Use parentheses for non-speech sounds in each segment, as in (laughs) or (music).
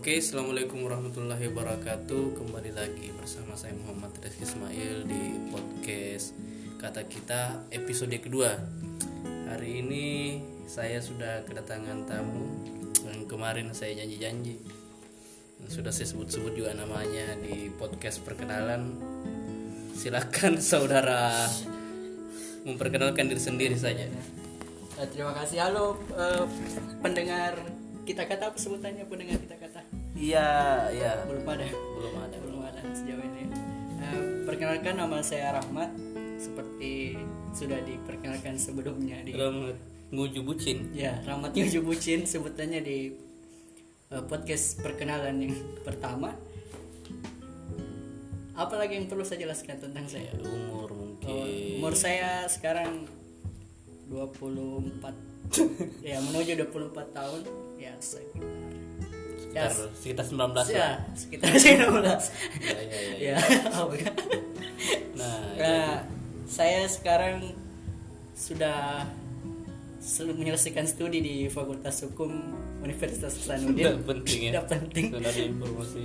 Oke, assalamualaikum warahmatullahi wabarakatuh. Kembali lagi bersama saya Muhammad Rizky Ismail di podcast Kata Kita episode kedua. Hari ini saya sudah kedatangan tamu yang kemarin saya janji-janji. Sudah saya sebut-sebut juga namanya di podcast perkenalan. Silakan (laughs) saudara memperkenalkan diri sendiri saja. Eh, terima kasih halo eh, pendengar kita kata apa sebutannya pendengar kita Iya, iya. belum ada Belum ada. belum ada sejauh ini Eh, perkenalkan nama saya Rahmat seperti sudah diperkenalkan sebelumnya di Rahmat nguju bucin. ya Rahmat Yuju Bucin sebutannya di eh, podcast perkenalan yang pertama apalagi yang perlu saya jelaskan tentang saya Umur mungkin. Oh, umur saya sekarang 24 (laughs) ya menuju 24 tahun ya sekitar ya, sekitar, sekitar 19 lah. ya sekitar 19 Ya, ya, ya. ya oh, ya. Nah, Nah, saya sekarang sudah menyelesaikan studi di Fakultas Hukum Universitas Hasanuddin. penting ya. Tidak penting. Sudah ada informasi.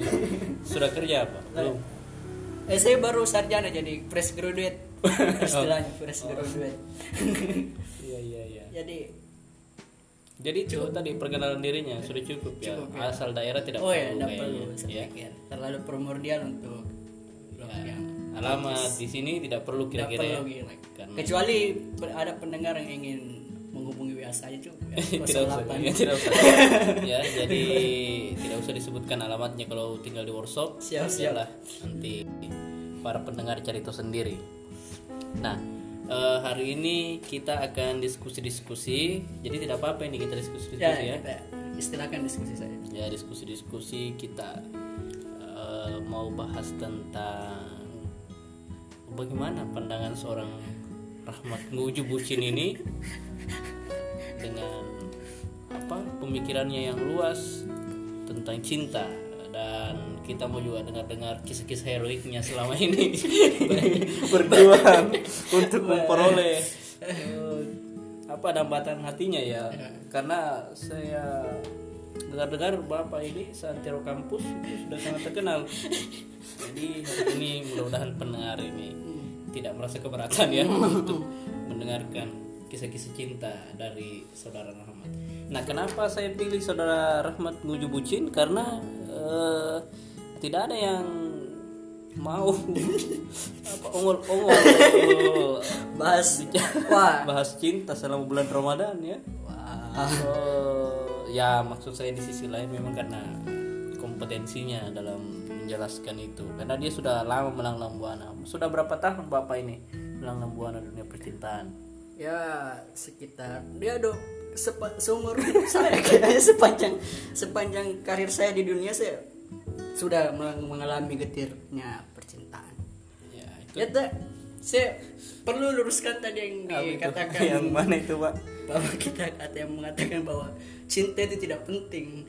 Sudah kerja apa? Belum. Eh, saya baru sarjana jadi fresh graduate (laughs) istilahnya fresh graduate. (laughs) Iya, iya, iya. jadi Jadi itu tadi perkenalan dirinya sudah cukup ya. Cukup, ya. Asal daerah tidak oh ya perlu tidak kayaknya. perlu ya. pikir terlalu primordial untuk yang Alamat di sini tidak perlu tidak kira-kira ya. perlu. Karena kecuali ada pendengar yang ingin menghubungi WA saya cukup (laughs) ya, tidak usah, 08. ya, tidak usah. ya, jadi tidak usah disebutkan alamatnya kalau tinggal di workshop. Siap, siap. Nanti para pendengar cari tahu sendiri. Nah, eh, hari ini kita akan diskusi-diskusi. Jadi tidak apa-apa ini kita diskusi-diskusi ya, ya. kita istilahkan diskusi saya Ya, diskusi-diskusi kita eh, mau bahas tentang bagaimana pandangan seorang Rahmat Nguju Bucin ini dengan apa pemikirannya yang luas tentang cinta dan kita mau juga dengar-dengar kisah-kisah heroiknya selama ini. (laughs) Berjuang untuk memperoleh. Eh, apa dambatan hatinya ya? Karena saya dengar-dengar bapak ini santero kampus itu sudah sangat terkenal. Jadi hari ini mudah-mudahan pendengar ini tidak merasa keberatan ya untuk mendengarkan kisah-kisah cinta dari saudara Rahmat. Nah, kenapa saya pilih saudara Rahmat Nguju Bucin? Karena eh, tidak ada yang mau. (laughs) Apa ongol-ongol bahas wah. Bahas cinta selama bulan Ramadan ya. wah. Ya maksud saya di sisi lain memang karena kompetensinya dalam menjelaskan itu. Karena dia sudah lama melanglang buana sudah berapa tahun bapak ini melanglang buana dunia percintaan? Ya sekitar dia do sepa, seumur (laughs) saya. Kayaknya sepanjang. Sepanjang karir saya di dunia saya sudah meng- mengalami getirnya percintaan. Ya itu. Ya tak saya perlu luruskan tadi yang dikatakan. (laughs) Yang mana itu pak? Bahwa kita ada yang mengatakan bahwa cinta itu tidak penting.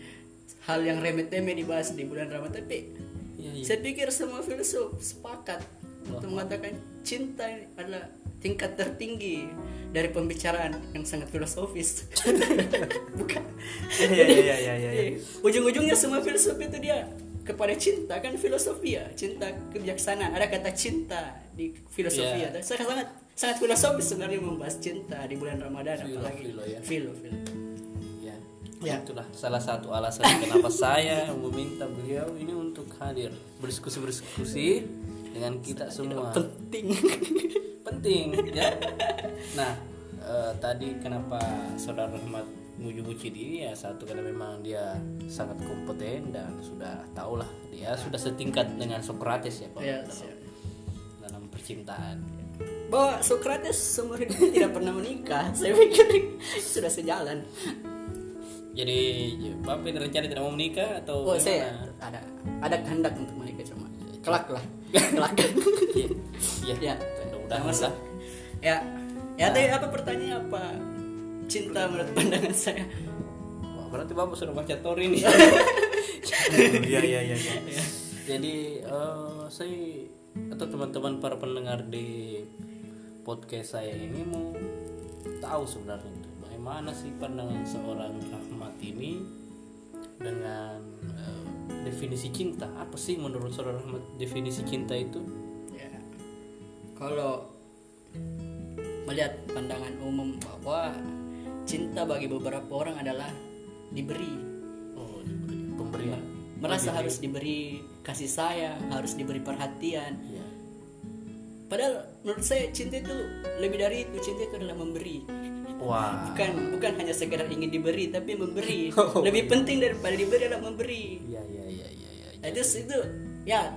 Hal yang remeh-temeh dibahas di bulan Ramadan tapi ya, ya. saya pikir semua filsuf sepakat untuk mengatakan cinta adalah tingkat tertinggi dari pembicaraan yang sangat filosofis. (laughs) Bukan. Ya ya ya ya ya, ya. ujung-ujungnya semua filsuf itu dia kepada cinta kan filosofi ya cinta kebijaksanaan. Ada kata cinta di filosofi Iya. ya. Saya sangat sangat filosofis sebenarnya membahas cinta di bulan Ramadan Filo, apalagi. filo, ya. filo filo. Ya Ya. itulah salah satu alasan kenapa saya meminta beliau ini untuk hadir berdiskusi berdiskusi dengan kita semua. penting. (laughs) Penting ya. Nah eh, tadi kenapa saudara Rahmat Muju Bucin ini ya? Satu karena memang dia sangat kompeten dan sudah tahulah dia sudah setingkat dengan Socrates ya Pak. Ya, dalam, siap. dalam percintaan. Bahwa Socrates seumur hidupnya tidak pernah menikah (laughs) saya pikir sudah sejalan. Jadi bapak ini rencana tidak mau menikah atau oh saya ada ada kehendak untuk menikah cuma. Kelak lah. (laughs) Kelak. Iya, iya, ya. Sama- lah. ya. Ya tadi apa pertanyaan apa? Cinta menurut pandangan saya berarti bapak sudah baca Tori nih. (laughs) Iya iya iya. Jadi eh, saya atau teman-teman para pendengar di podcast saya ini mau tahu sebenarnya itu bagaimana sih pandangan seorang Rahmat ini dengan eh, definisi cinta apa sih menurut saudara Rahmat definisi cinta itu ya kalau melihat pandangan umum bahwa cinta bagi beberapa orang adalah diberi. Oh diberi pemberian. Merasa harus diberi kasih sayang harus diberi perhatian. Ya padahal menurut saya cinta itu lebih dari itu cinta itu adalah memberi. Wah. Bukan bukan hanya sekedar ingin diberi tapi memberi. (laughs) Oh, lebih penting daripada diberi adalah memberi. Iya iya iya iya iya Nah, itu itu ya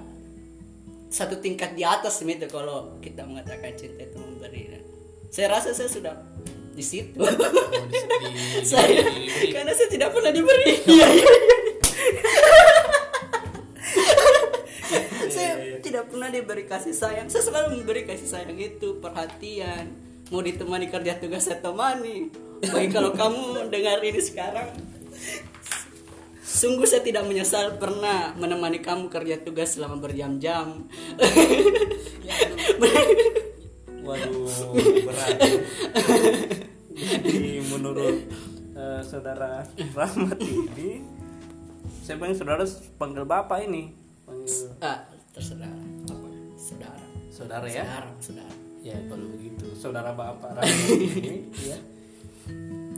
satu tingkat di atas itu kalau kita mengatakan cinta itu memberi. Saya rasa saya sudah di situ. Oh, di, (laughs) di, di- saya di- karena saya tidak pernah diberi. (laughs) Iya iya iya. (laughs) Saya tidak pernah diberi kasih sayang. Saya selalu memberi kasih sayang itu perhatian. Mau ditemani kerja tugas saya temani. Baik kalau kamu dengar ini sekarang. Sungguh saya tidak menyesal pernah menemani kamu kerja tugas selama berjam-jam. Waduh, berat. Jadi menurut eh, saudara Rahmat ini, saya panggil saudara panggil bapak ini, panggil ah terserah apa saudara saudara ya. saudara saudara Ya kalau begitu, saudara bapak Rahmat ini, ya.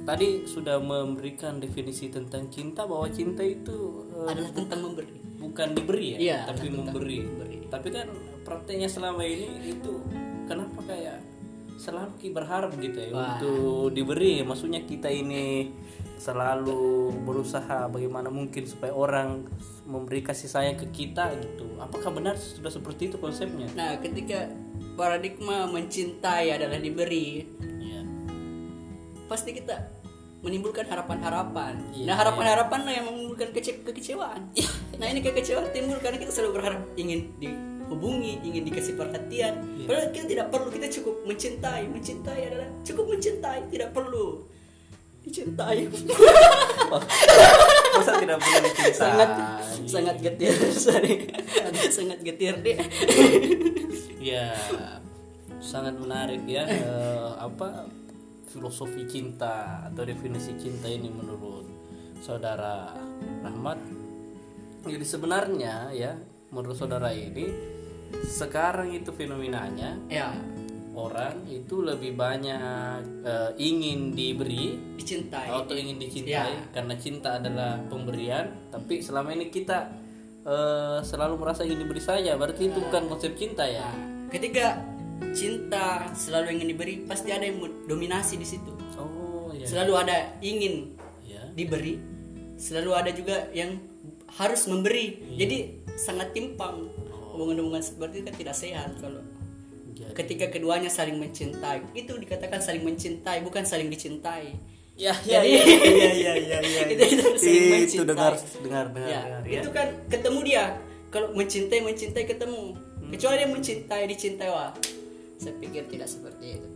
Tadi sudah memberikan definisi tentang cinta bahwa cinta itu eh, adalah tentang memberi bukan diberi ya, Iya, tapi memberi. memberi. Tapi kan prakteknya selama ini itu kenapa kayak selalu ki berharap gitu ya Wah. untuk diberi. Maksudnya kita ini selalu berusaha bagaimana mungkin supaya orang memberi kasih sayang ke kita gitu. Apakah benar sudah seperti itu konsepnya? nah ketika paradigma mencintai adalah diberi Iya. pasti kita menimbulkan harapan-harapan. Iya, nah harapan-harapan lah yang menimbulkan kece- kekecewaan. nah ini kekecewaan timbul karena kita selalu berharap ingin dihubungi, ingin dikasih perhatian. Iya. Padahal kita tidak perlu, kita cukup mencintai. Mencintai adalah cukup mencintai, tidak perlu dicintai. (laughs) Masa tidak boleh dicintai? sangat sangat getir, sorry. sangat getir deh. Ya, sangat menarik ya eh, apa filosofi cinta atau definisi cinta ini menurut saudara Rahmat. Jadi sebenarnya ya menurut saudara ini sekarang itu fenomenanya ya, orang itu lebih banyak eh, ingin diberi dicintai. atau ingin dicintai Ya. karena cinta adalah pemberian tapi selama ini kita eh, selalu merasa ingin diberi saja berarti itu bukan konsep cinta ya Nah, ketika cinta selalu ingin diberi, pasti ada yang dominasi di situ. oh ya Selalu ada ingin ya diberi, selalu ada juga yang harus memberi. Jadi sangat timpang. Hubungan-hubungan seperti itu kan tidak sehat kalau Jadi- ketika keduanya saling mencintai. Itu dikatakan saling mencintai, bukan saling dicintai. ya Jadi- ya ya ya ya Itu- itu saling itu mencintai. dengar dengar dengar, Ya, dengar, ya. itu kan ketemu dia. Kalau mencintai mencintai ketemu. Hmm. Kecuali dia mencintai dicintai wah. Saya pikir tidak seperti itu.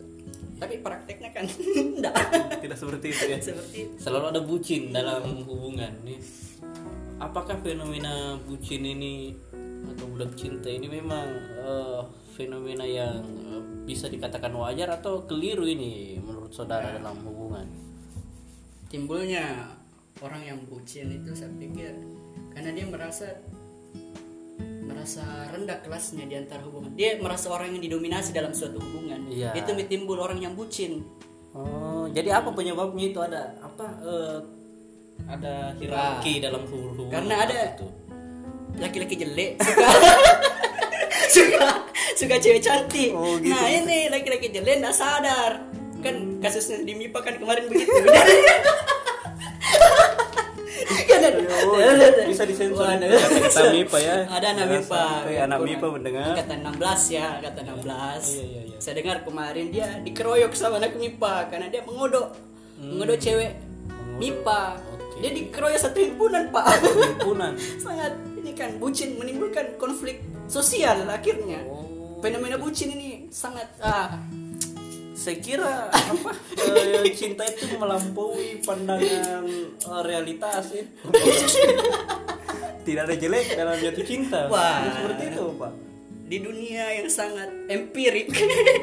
Tapi prakteknya kan (laughs) enggak. tidak seperti itu ya seperti itu. selalu ada bucin dalam hubungan nih apakah fenomena bucin ini atau budak cinta ini memang eh, fenomena yang eh, bisa dikatakan wajar atau keliru ini menurut saudara dalam hubungan? Timbulnya orang yang bucin itu saya pikir karena dia merasa merasa rendah kelasnya di antara hubungan. Dia merasa orang yang didominasi dalam suatu hubungan. Iya. itu timbul orang yang bucin. Oh jadi apa penyebabnya itu? Ada apa eh, ada hierarki dalam hubungan Karena ada- itu? Laki-laki jelek suka (laughs) suka suka cewek cantik. Oh, gitu. nah ini laki-laki jelek nggak sadar. Kan kasusnya di MIPA kan kemarin begitu. (laughs) Kan ada, Oh, ada- bisa disensor. Kata-kata MIPA ya. ada anak MIPA. anak MIPA mendengar. angkatan 16 ya angkatan 16 Iya, iya, iya. saya dengar kemarin dia dikeroyok sama anak MIPA karena dia mengodok. Mengodok cewek MIPA. Dia dikeroyok satu himpunan pak. Himpunan. (laughs) Sangat ini kan bucin menimbulkan konflik sosial akhirnya Oh. fenomena bucin ini sangat ah saya kira apa (laughs) eh, cinta itu melampaui pandangan eh, realitas ya. (laughs) tidak ada jelek dalam jatuh cinta Wah. Seperti itu pak di dunia yang sangat empirik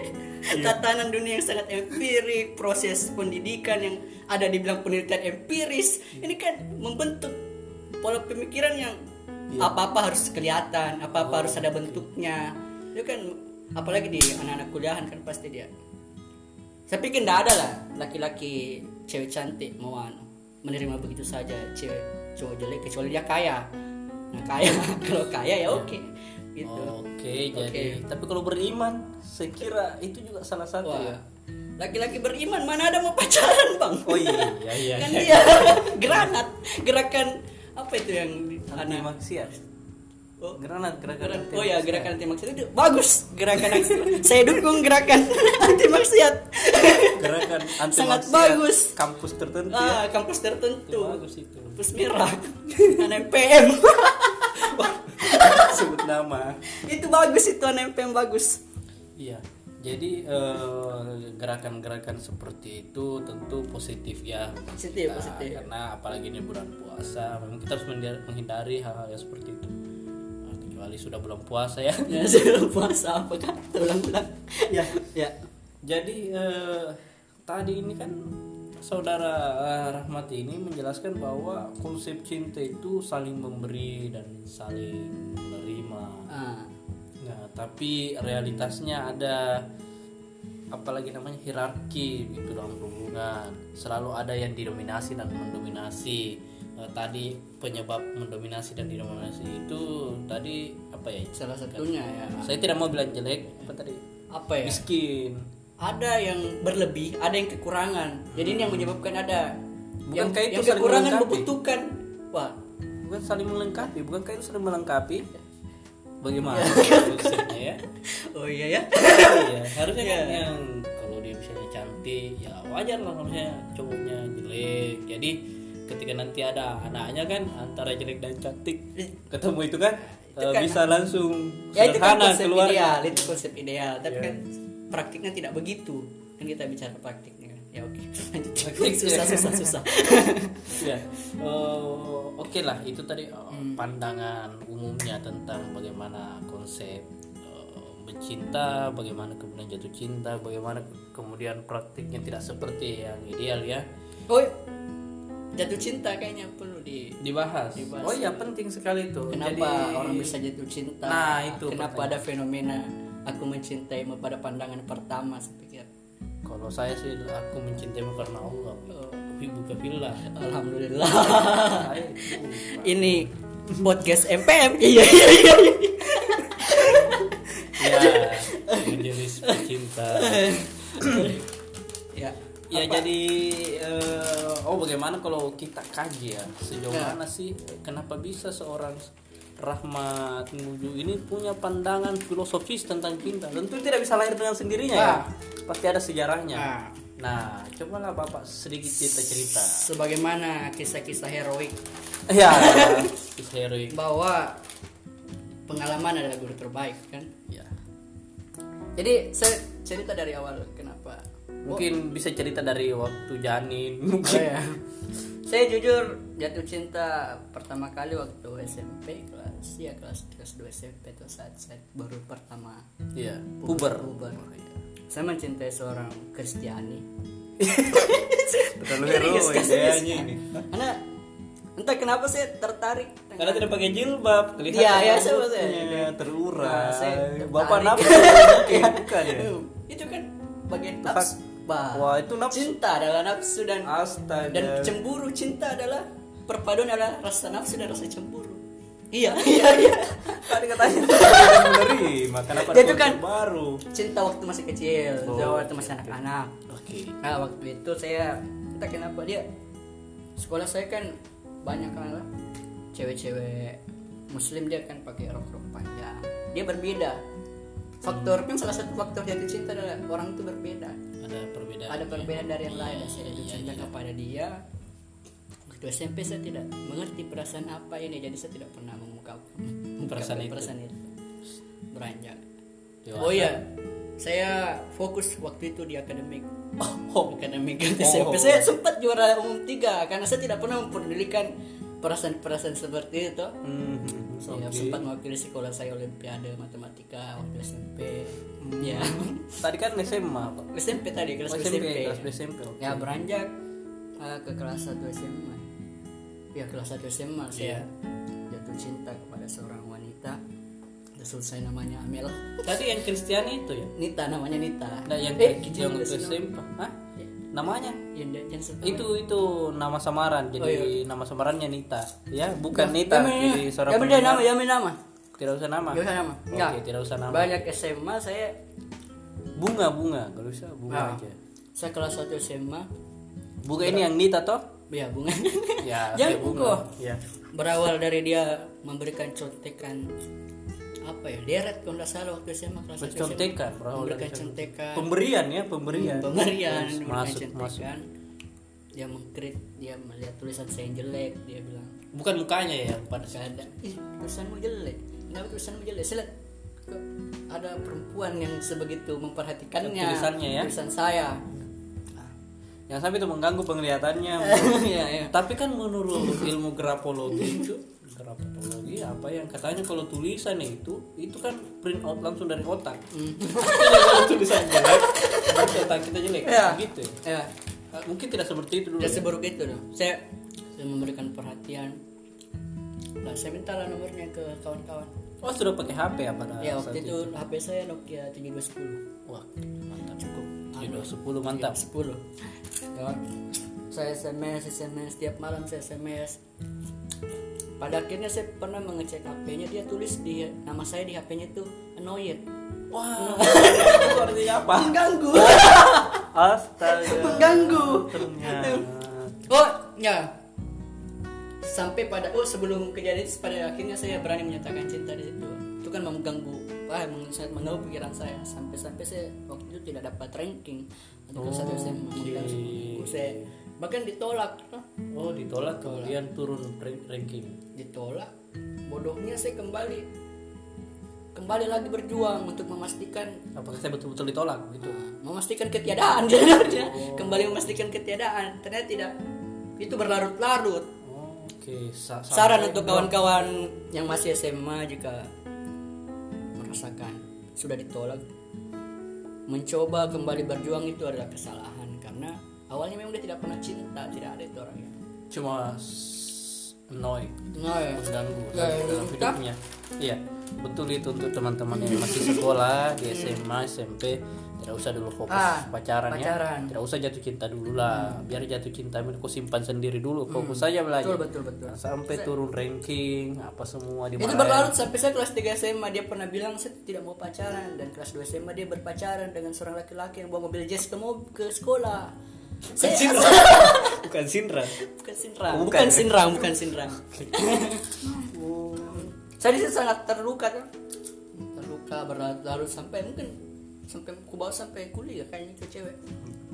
(laughs) tatanan dunia yang sangat empirik proses pendidikan yang ada di bilang penelitian empiris ini kan membentuk pola pemikiran yang apa-apa harus kelihatan apa-apa harus ada bentuknya. Itu kan apalagi di anak-anak kuliahan kan pasti dia. Saya pikir tidak ada lah laki-laki cewek cantik mau anu, menerima begitu saja cewek cowok jelek kecuali dia kaya. Nah kaya (laughs) kalau kaya ya oke gitu. Oke, jadi tapi kalau beriman, saya kira itu juga salah satu Wah, ya. laki-laki beriman mana ada mau (laughs) pacaran bang? Oh iya, iya, iya. kan dia (laughs) granat gerakan apa itu yang Anti maksiat. Oh. Gerakan Gerakan- anti oh ya gerakan anti maksiat itu bagus gerakan (laughs) saya dukung gerakan (laughs) anti maksiat Gerakan anti Sangat bagus. kampus tertentu ah ya. kampus Itu tertentu bagus itu. kampus merah (laughs) anak PM Sebut nama. itu bagus itu anak PM bagus Iya. Jadi eh, gerakan-gerakan seperti itu tentu positif ya. Positif, Kita, positif. Karena apalagi ini bulan puasa, memang kita harus menghindari- hal-hal yang seperti itu. Nah, kecuali sudah bulan puasa ya. (laughs) ya sebelum puasa apa kan ulang-ulang (laughs) ya ya Jadi eh, tadi ini kan saudara eh, Rahmat ini menjelaskan bahwa konsep cinta itu saling memberi dan saling menerima. ah tapi realitasnya ada apalagi namanya hierarki gitu dalam hubungan. Selalu ada yang didominasi dan mendominasi. Eh, tadi penyebab mendominasi dan didominasi itu tadi apa ya? salah satunya ya Saya tidak mau bilang jelek, apa tadi? apa ya Miskin. ada yang berlebih, ada yang kekurangan. Jadi ini yang menyebabkan ada yang, Bukankah itu yang kekurangan membutuhkan. Wah, Bukan saling melengkapi, bukankah itu saling melengkapi? Bagaimana Iya. maksudnya ya? oh iya ya. iya, harusnya kan Iya. yang kalau dia misalnya cantik ya wajar lah kalau misalnya cowoknya jelek jadi ketika nanti ada anaknya kan antara jelek dan cantik ketemu itu kan, Itu eh, kan- bisa langsung Ya itu kan konsep keluar ideal, itu konsep ideal. Tapi Iya. kan praktiknya tidak begitu. Kan kita bicara praktiknya kan. Ya oke. (laughs) Lanjut. Praktik, susah, ya. susah, susah. (laughs) ya Eh, oke lah itu tadi Hmm. pandangan umumnya tentang bagaimana konsep eh, mencinta bagaimana kemudian jatuh cinta bagaimana kemudian praktiknya tidak seperti yang ideal ya Oh, jatuh cinta kayaknya perlu di dibahas. Dibahas. Oh iya penting sekali itu. Kenapa Jadi- orang bisa jatuh cinta? Nah, itu Kenapa ada fenomena aku mencintaimu pada pandangan pertama pikir. Kalau saya sih aku mencintaimu karena Allah. Ibu kafillah. Alhamdulillah. (laughs) Ini podcast MPM. Iya iya iya. Ya, majelis pecinta. Ya. Ya jadi eh, oh bagaimana kalau kita kaji ya sejauh Ya. mana sih kenapa bisa seorang Rahmat Nuju ini punya pandangan filosofis tentang cinta. Tentu tidak bisa lahir dengan sendirinya ya. Ah. pasti ada sejarahnya. Nah, nah cobalah bapak sedikit cerita cerita. Sebagaimana kisah-kisah heroik. Ya (laughs) kisah heroik. Bahwa pengalaman adalah guru terbaik kan. ya Jadi saya cerita dari awal kenapa. mungkin bisa cerita dari waktu janin Oh, mungkin. ya. Saya jujur jatuh cinta pertama kali waktu SMP kelas ya kelas kelas 2 SMP itu saat saya baru pertama Iya, puber. puber. Saya mencintai seorang Kristiani. (laughs) Terlalu heroik serius. kayaknya ini. Karena entah kenapa saya tertarik Karena tidak pakai jilbab, kelihatan Iya, iya, saya maksudnya. terurai. Nah, saya Bapak nafsu (laughs) mungkin bukan ya? Hmm, Itu kan bagian nafsu. Bah, Wah, itu nafsu. cinta adalah nafsu dan Astaga. dan cemburu cinta adalah perpaduan adalah rasa nafsu dan rasa cemburu. Iya, (laughs) iya, iya. Tadi katanya tidak menerima. Kenapa Dia ada tuh kan- baru? Cinta waktu masih kecil, Oh, waktu masih anak-anak. Oke. Nah waktu itu saya entah kenapa dia sekolah saya kan banyak kan lah cewek-cewek muslim dia kan pakai rok-rok panjang dia berbeda faktor kan salah satu faktor jatuh cinta adalah orang itu berbeda Ada perbedaan. ada perbedaan dari yang lain dan saya jatuh iya, cinta iya. kepada dia waktu SMP saya tidak mengerti perasaan apa ini jadi saya tidak pernah mengungkapkan Perasaan mengungkapkan itu. perasaan itu beranjak Dewasa. oh iya saya fokus waktu itu di akademik Oh, akademik Oh. (laughs) SMP saya sempat juara umum tiga karena saya tidak pernah mempedulikan perasaan-perasaan seperti itu hmm, saya oke. sempat mewakili sekolah saya olimpiade matematika waktu SMP Hmm. ya (laughs) Tadi kan SMA, Pak. SMP tadi kelas Oh, SMP, SMP, kelas SMP. Oke. ya beranjak uh, ke kelas 1 SMA ya kelas 1 SMA saya Iya. jatuh cinta kepada seorang wanita. Udah selesai namanya Amel. Tadi yang Kristiani itu ya? Nita namanya Nita. Nah, yang eh, yang juga ke sih SMP Hah? namanya? Yang, yang, yang satu- itu itu. nama samaran. Jadi Oh, iya. nama samarannya Nita. Ya bukan Nita. Yamin, jadi seorang pendengar. nama Yamin nama. Tidak usah nama. Gak usah nama. Oke tidak usah nama. Banyak SMA saya bunga bunga. Kalau usah bunga Nah. aja. Saya kelas 1 SMA bunga ini yang Nita toh ya bunga. Ya (laughs) Jangan bunga. ya berawal dari dia memberikan contekan apa ya deret kalau nggak salah waktu SMA kelas 1 SMA contekan memberikan contekan. pemberian ya pemberian. Pemberian Terus masuk masuk. dia mengkrit dia melihat tulisan saya yang jelek dia bilang. Bukan mukanya ya pada ada. Ih tulisanmu jelek. Kenapa tulisanmu jelek? Kok ada perempuan yang sebegitu memperhatikannya. Tulisannya ya? tulisan saya yang sampai itu mengganggu penglihatannya. (laughs) Ya ya tapi kan menurut ilmu grafologi itu grafologi apa yang katanya kalau tulisan itu itu kan print out langsung dari otak. Hmm. kalau (laughs) tulisan jelek berarti otak kita jelek. Ya. gitu ya? Ya Ah, mungkin tidak seperti itu dulu tidak ya. seburuk itu dong saya, saya memberikan perhatian. Nah saya mintalah nomornya ke kawan-kawan. Oh sudah pakai HP ya pada ya waktu itu HP saya Nokia 7210 wah Jodoh 10 mantap. 10 ya. saya SMS SMS setiap malam saya SMS pada akhirnya saya pernah mengecek HP-nya dia tulis di nama saya di HP-nya itu annoyed. Wah (laughs) itu artinya apa? Mengganggu. (laughs) Astaga. Mengganggu. Ternyata. Oh ya. Sampai pada oh sebelum kejadian itu pada akhirnya saya berani menyatakan cinta di situ. Itu kan mengganggu ah meng- sangat mengganggu pikiran saya. Sampai sampai saya waktu itu tidak dapat ranking. Atau kelas satu SMA mengganggu saya. Bahkan ditolak. Oh ditolak kemudian turun rank- ranking. Ditolak. Bodohnya saya kembali. Kembali lagi berjuang untuk memastikan apakah saya betul-betul ditolak? Gitu. Memastikan ketiadaan. Sebenarnya (laughs) kembali memastikan ketiadaan. Ternyata tidak. Itu berlarut-larut. Oh, Oke, sa- saran untuk kawan-kawan yang masih SMA jika merasakan sudah ditolak mencoba kembali berjuang itu adalah kesalahan karena awalnya memang dia tidak pernah cinta tidak ada itu orangnya cuma annoy, nah, ya. mengganggu Ya, ya, dalam ya. hidupnya. Iya, betul itu untuk teman-teman yang masih sekolah di SMA, SMP, tidak usah dulu fokus Ah, pacaran, pacaran. ya. Tidak usah jatuh cinta dulu lah. Biar jatuh cinta kau simpan sendiri dulu, fokus saja belajar. betul betul betul. Nah, sampai turun ranking apa semua di itu berlarut. sampai saya kelas 3 SMA dia pernah bilang saya tidak mau pacaran. Dan kelas 2 SMA dia berpacaran dengan seorang laki-laki yang bawa mobil jazz ke, mob- ke sekolah. Saya (laughs) bukan sinra. bukan sinrang Oh, bukan, bukan. sinrang bukan sinrang (laughs) saya sangat terluka tuh terluka berlarut-larut sampai mungkin sampai ku bawa sampai kuliah kayaknya itu cewek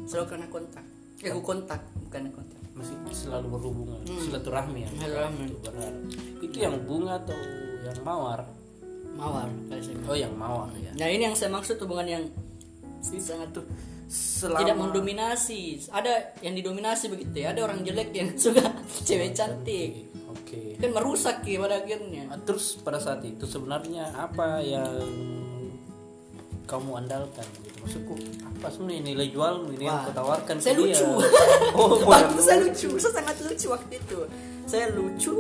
selalu karena kontak eh ku kontak bukan kontak Masih selalu berhubungan, silaturahmi ya. Silaturahmi. Itu berharap. Itu yang bunga atau yang mawar? mawar. Oh, yang mawar ya. nah ini yang saya maksud hubungan yang sih sangat tuh Selama tidak mendominasi ada yang didominasi begitu ya ada orang jelek yang (laughs) suka cewek cantik Oke. kan merusak ya pada akhirnya Terus pada saat itu sebenarnya apa yang kamu andalkan gitu. Maksudku apa sebenarnya nilai jualmu ini yang Wah, kau tawarkan saya lucu. (laughs) Oh (laughs) waktu saya lucu saya sangat lucu waktu itu. Saya lucu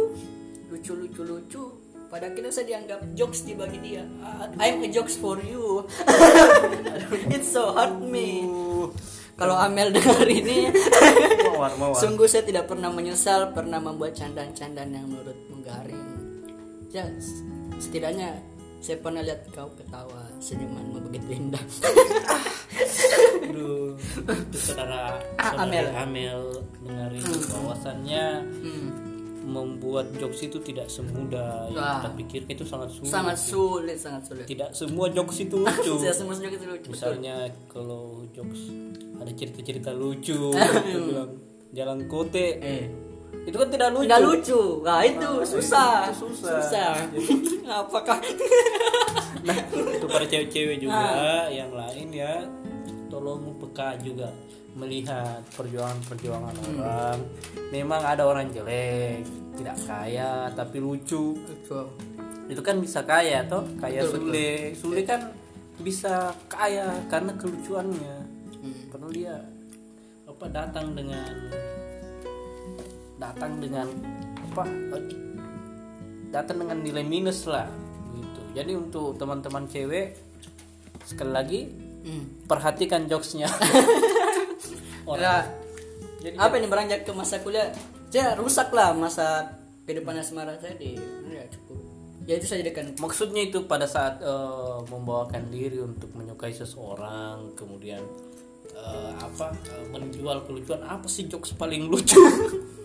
lucu lucu lucu. Pada akhirnya saya dianggap jokes di bagi dia. Ah, I'm a jokes for you. (laughs) It's so hurt me. Kalau Amel dengar ini mawar mawar. Sungguh saya tidak pernah menyesal pernah membuat candaan-candaan yang menurut menggaring. Ya, setidaknya saya pernah lihat kau ketawa senyumanmu begitu indah. Aduh, saudara Ah, saudari Amel. Amel dengarin bahwasannya Hmm, membuat jokes itu tidak semudah yang kita pikirkan itu sangat sulit sangat sulit, sangat sulit. tidak semua jokes itu (laughs) lucu Saya semua senyum itu lucu. Betul. misalnya kalau jokes ada cerita-cerita lucu (laughs) bilang jalan kote Eh, itu kan tidak lucu tidak lucu. Nah, itu susah. itu susah. (laughs) Apakah nah itu para cewek-cewek juga Ah. yang lain ya tolong peka juga melihat perjuangan-perjuangan Hmm. orang memang ada orang jelek tidak kaya tapi lucu Betul. itu kan bisa kaya toh kaya Betul, Sule Sule kan bisa kaya karena kelucuannya Hmm. padahal dia apa datang dengan datang dengan apa datang dengan nilai minus lah gitu. Jadi untuk teman-teman cewek sekali lagi Hmm. perhatikan jokesnya. (laughs) Nah, jadi apa ini beranjak ke masa kuliah? Saya rusak lah masa kehidupan asmara saya di ya cukup. Ya itu saja kan maksudnya itu pada saat eh, membawakan diri untuk menyukai seseorang kemudian eh, apa eh, menjual kelucuan apa sih jokes paling lucu (laughs)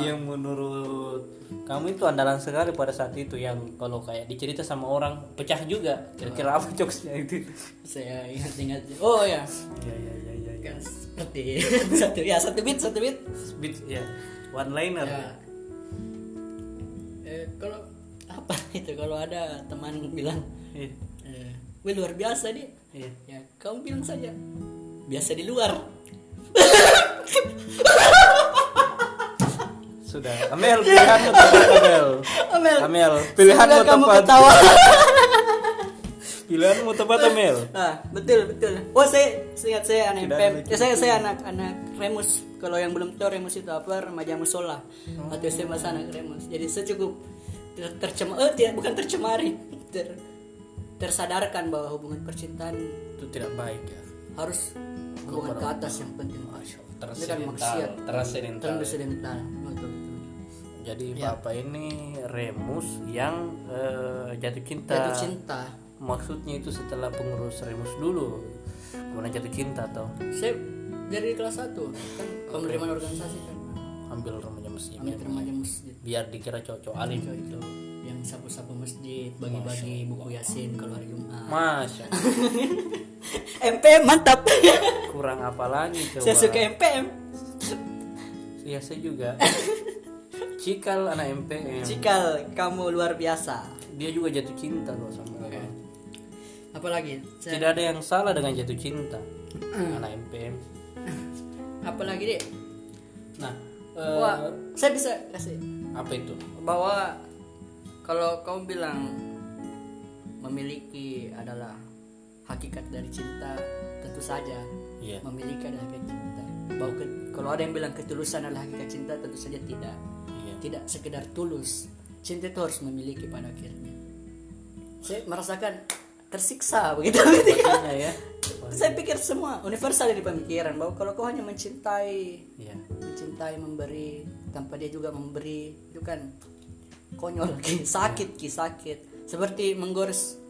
yang menurut kamu itu andalan sekali pada saat itu yang kalau kayak dicerita sama orang pecah juga. Kira-kira apa jokesnya itu? (laughs) Saya ingat-ingat. Oh ya. Ya ya ya ya, ya. seperti (laughs) satu ya satu bit satu bit. Beat, ya. One liner. Ya. Eh, kalau apa (laughs) itu? Kalau ada teman bilang Iya, eh, "Wih, luar biasa dia iya. ya kamu bilang saja biasa di luar sudah Amel pilihanmu (laughs) tepat Amel Amel Amel pilihanmu kamu tepat ketawa (laughs) pilihanmu tepat Amel Nah, betul betul. Oh, saya saya ingat saya anak Tidak ada Ya, saya saya anak anak Remus. Kalau yang belum tahu Remus itu apa? Remaja musola atau SMA sana Remus. Jadi saya cukup ter tercemar eh tidak bukan tercemari. (laughs) Ter tersadarkan bahwa hubungan percintaan itu tidak baik ya harus hubungan ke atas yang penting. Masya Allah, kan terasidental Transcendental. Betul betul. Jadi Ya. bapak ini? Remus yang eh, jatuh cinta. Jatuh cinta. maksudnya itu setelah pengurus Remus dulu. Kemudian jatuh cinta atau Saya dari kelas 1 kan penerimaan organisasi kan. ambil remaja masjid. Ambil remaja masjid. biar dikira cocok alim. Itu. Yang sapu-sapu masjid bagi-bagi buku yasin kalau hari Jumat. Masya MPM (laughs) mantap. Kurang apa lagi coba? saya suka MPM Iya saya juga (laughs) Cikal anak MPM Cikal kamu luar biasa. Dia juga jatuh cinta loh sama orang apalagi? Saya, tidak ada yang salah dengan jatuh cinta. Anak MPM (laughs) apalagi deh nah eh, Wah, saya bisa kasih. apa itu? Bahwa kalau kamu bilang memiliki adalah hakikat dari cinta tentu saja iya. memiliki adalah hakikat cinta. Bahwa ke- kalau ada yang bilang ketulusan adalah hakikat cinta tentu saja tidak tidak sekedar tulus cinta itu harus memiliki pada akhirnya. Saya merasakan tersiksa begitu. Ketika ya. (laughs) Saya pikir semua universal di pemikiran bahwa kalau kau hanya mencintai iya. mencintai memberi tanpa dia juga memberi itu kan konyol ki (laughs) sakit ki sakit. Seperti menggores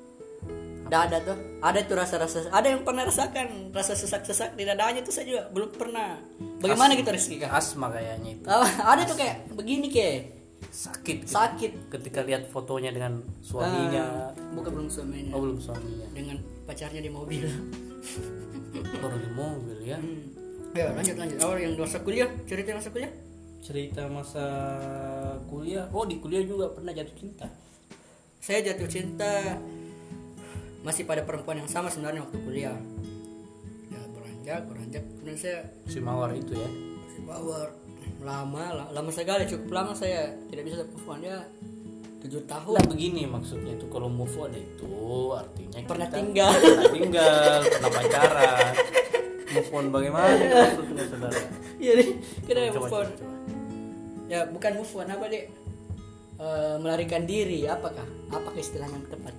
dada tuh. Ada tuh rasa-rasa. Ada yang pernah rasakan rasa sesak-sesak di dadanya tuh saya juga belum pernah. Bagaimana gitu Rizky Kak? asma kayaknya itu. Ah, ada tuh kayak begini kayak sakit gitu. sakit. Ketika lihat fotonya dengan suaminya. Ah, bukan belum suaminya. Oh belum suaminya. Dengan pacarnya di mobil. (laughs) Baru di mobil ya? Hmm. ya lanjut lanjut. Awal yang masa kuliah? Cerita masa kuliah? Cerita masa kuliah? Oh di kuliah juga pernah jatuh cinta? Saya jatuh cinta masih pada perempuan yang sama sebenarnya waktu kuliah. Ya beranjak beranjak. Kemudian saya si mawar itu ya? Power lama lah lama sekali cukup lama saya tidak bisa move on. Ya tujuh tahun. Nah begini maksudnya itu kalau move on itu artinya Pernah kita tinggal. pernah tinggal, pernah pacaran. Move on bagaimana maksudnya saudara? iya deh kita Coba, move on. coba, coba. ya bukan move on. Apa deh Eh, melarikan diri. Apakah? Apakah istilahnya yang tepat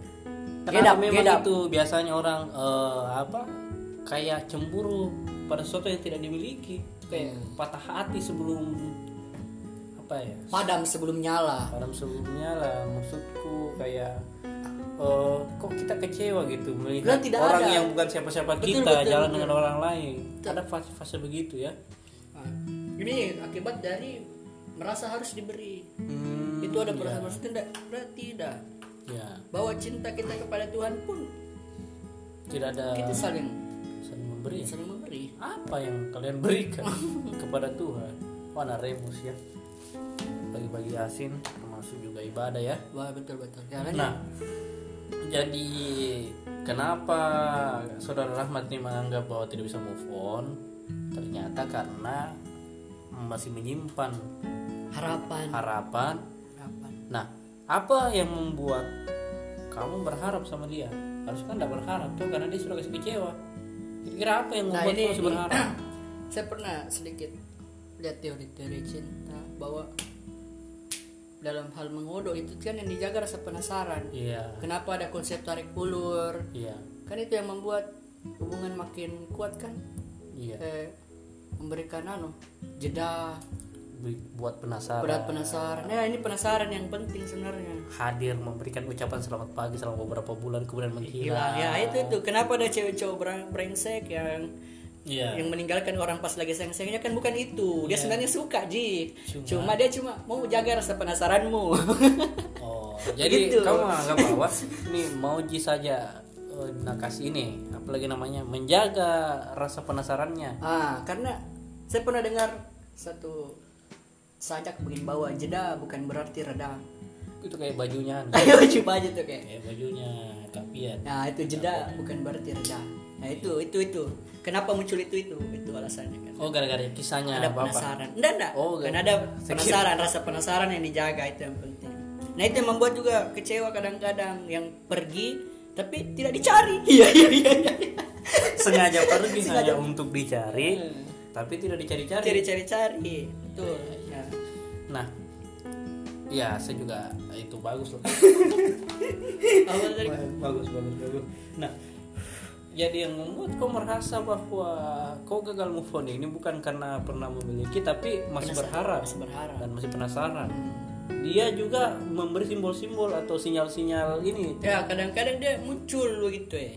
Kenapa Gedap, memang itu. Biasanya orang eh, apa kayak cemburu pada sesuatu yang tidak dimiliki. Kayak Hmm. patah hati sebelum apa ya? Padam sebelum nyala. Padam sebelumnya lah maksudku kayak eh, kok kita kecewa gitu melihat tidak orang ada. yang bukan siapa-siapa kita betul, jalan betul. dengan orang lain. Ada fase-fase begitu ya. Nah, ini akibat dari merasa harus diberi. Hmm, itu ada perasaan harus tidak berarti tidak ya. Bahwa cinta kita kepada Tuhan pun tidak ada kita saling saling memberi. ya? saling memberi. Apa yang kalian berikan (laughs) kepada Tuhan? Mana remus ya? Bagi-bagi asin termasuk juga ibadah ya. Wah betul betul. Ya, lanjut. nah jadi kenapa saudara Rahmat ini menganggap bahwa tidak bisa move on? Ternyata karena masih menyimpan harapan. harapan. Harapan. Nah apa yang membuat kamu berharap sama dia? Harusnya kan tidak berharap tuh karena dia sudah kasih kecewa. Kira-kira apa yang nah membuat ini, kamu berharap? (clears throat) saya pernah sedikit lihat teori-teori cinta bahwa dalam hal mengodok itu kan yang dijaga rasa penasaran. Iya. Kenapa ada konsep tarik ulur? Iya. Kan itu yang membuat hubungan makin kuat kan? Iya. Eh, memberikan anu jeda buat penasaran. Berat penasaran. Ya ini penasaran yang penting sebenarnya. Hadir memberikan ucapan selamat pagi selama beberapa bulan kemudian menghilang. Hilang ya itu itu kenapa ada cewek cowok breng- brengsek yang iya. yang meninggalkan orang pas lagi sayang-sayangnya kan bukan itu. Dia sebenarnya suka ji. Cuma- cuma, dia cuma mau jaga rasa penasaranmu. (laughs) Oh, jadi Gitu. kamu anggap bahwa ini mau Ji saja eh, nakas ini, apalagi namanya menjaga rasa penasarannya. ah karena saya pernah dengar satu sajak begini bahwa jeda bukan berarti reda Itu kayak bajunya, ayo coba aja tuh kayak. Kayak bajunya kapian. nah itu jeda bukan berarti reda nah itu itu itu. Kenapa muncul itu itu? Itu alasannya kan. Oh, gara-gara kisahnya ada Bapak. penasaran. Enggak enggak Oh, kan ada penasaran rasa penasaran yang dijaga itu yang penting. Nah itu yang membuat juga kecewa kadang-kadang yang pergi tapi tidak dicari. (laughs) Iya iya iya iya. (laughs) Sengaja pergi hanya untuk dicari, tapi tidak dicari-cari. cari cari betul. Nah, ya saya juga itu bagus loh. (laughs) awal dari bagus, bagus, bagus. Nah, jadi yang membuat kau merasa bahwa kau gagal move on ini bukan karena pernah memiliki, tapi masih berharap masih berharap dan masih penasaran. Dia juga memberi simbol-simbol atau sinyal-sinyal ini. ya kadang-kadang dia muncul begitu ya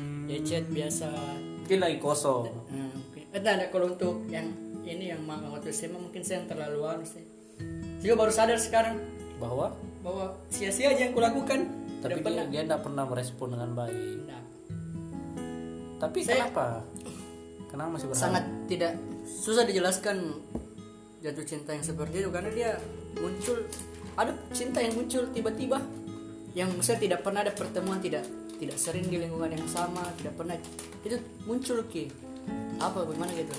Hmm, dia chat biasa mungkin lagi kosong. Nah, mungkin ada kalau untuk yang ini yang manga waktu SMA mungkin saya yang terlalu anu sih juga baru sadar sekarang. Bahwa? Bahwa sia-sia aja yang kulakukan. Tapi dia, dia tidak pernah merespon dengan baik. Nah, Tapi Saya- kenapa? Kenapa masih berharap? sangat tidak susah dijelaskan jatuh cinta yang seperti itu karena dia muncul ada cinta yang muncul tiba-tiba yang saya tidak pernah ada pertemuan tidak tidak sering di lingkungan yang sama tidak pernah. Itu muncul ki. Apa bagaimana gitu?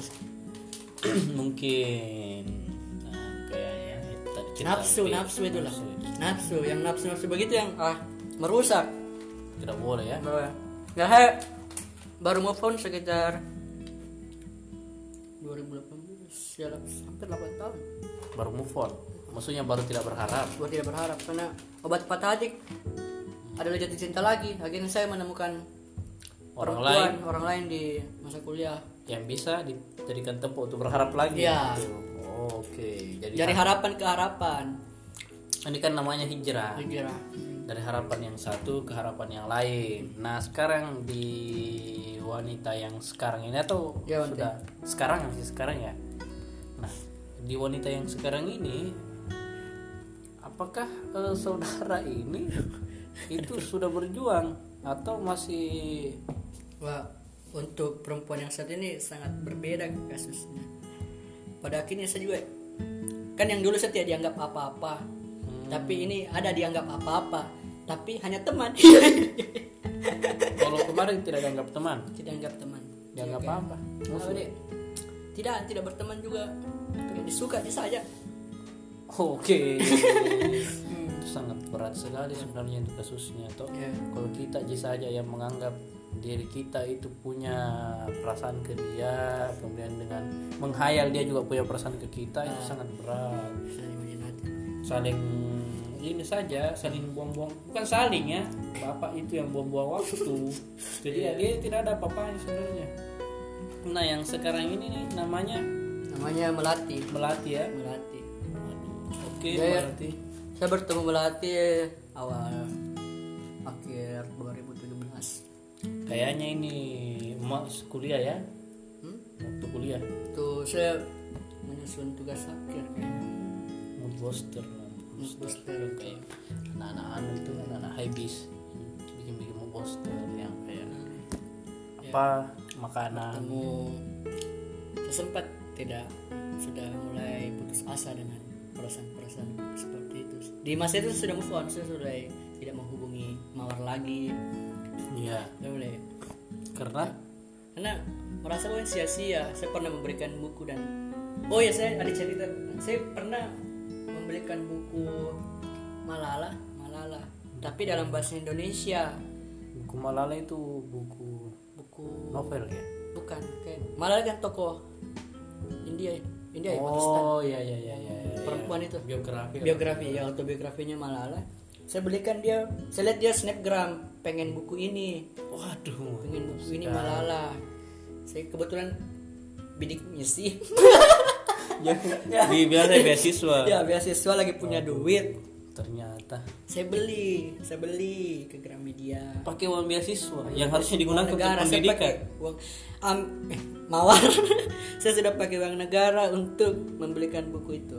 (clears throat) Mungkin nafsu nafsu itulah nafsu. nafsu yang nafsu nafsu begitu yang ah merusak. Tidak boleh ya. Bahwa nggak he. Baru move on sekitar 2018 ya hampir 8 tahun baru move on. Maksudnya baru tidak berharap. Gue tidak berharap karena obat patah hati adalah jatuh cinta lagi. Akhirnya saya menemukan orang lain. orang lain di masa kuliah. Yang bisa dijadikan tempat untuk berharap lagi. Iya. gitu. Oh, oke jadi dari harapan ke harapan. Ini kan namanya hijrah. Kira dari harapan yang satu ke harapan yang lain. Nah sekarang di wanita yang sekarang ini atau Ya, sudah sekarang masih sekarang ya? Nah di wanita yang sekarang ini apakah eh, saudara ini (laughs) itu sudah berjuang atau masih Wah, untuk perempuan yang saat ini sangat berbeda kasusnya. Pada akhirnya saya juga kan yang dulu saya tidak dianggap apa-apa, tapi ini ada dianggap apa-apa, tapi hanya teman. kalau kemarin tidak dianggap teman tidak dianggap teman. dianggap Iya, apa dia tidak tidak berteman juga. Ya, disuka dia saja. oke itu (laughs) sangat berat sekali sebenarnya itu kasusnya toh Ya. kalau kita aja saja yang menganggap diri kita itu punya perasaan ke dia kemudian dengan menghayal dia juga punya perasaan ke kita itu sangat berat. Saling ini saja saling buang-buang bukan saling ya bapak itu yang buang-buang waktu. Jadi ya dia tidak ada apa-apanya sebenarnya. Nah yang sekarang ini nih namanya? Namanya Melati. melati ya? Melati. oke ya. melati. Saya bertemu Melati awal kayaknya ini emak kuliah ya Hmm? waktu kuliah Itu saya menyusun tugas akhir kayaknya. mood booster Mood booster. kayak anak-anak anu itu anak-anak high bis bikin bikin mood booster yang kayak apa makanan saya sempat tidak sudah mulai putus asa dengan perasaan-perasaan seperti itu. Di masa itu sudah move on, saya sudah tidak menghubungi mawar lagi. Iya. Mulai karena? Karena merasa bahwa sia-sia. Saya pernah memberikan buku dan oh ya saya ada cerita. Saya pernah membelikan buku Malala Malala. Tapi dalam bahasa Indonesia. Buku Malala itu buku buku novel ya? Bukan kayak Malala kan tokoh India India ya Pakistan. oh iya iya iya iya iya. perempuan itu. Biografi. Biografi ya autobiografinya Malala. Saya belikan dia saya lihat dia snapgram pengen buku ini. Waduh pengen buku ini Malala. Saya kebetulan bidiknya sih. Ya, (laughs) di biasa beasiswa. Ya beasiswa lagi punya duit. ternyata. Saya beli saya beli ke Gramedia. Pakai uang beasiswa yang harusnya digunakan untuk negara. Saya pendidikan. uang am, eh, mawar. (laughs) Saya sudah pakai uang negara untuk membelikan buku itu.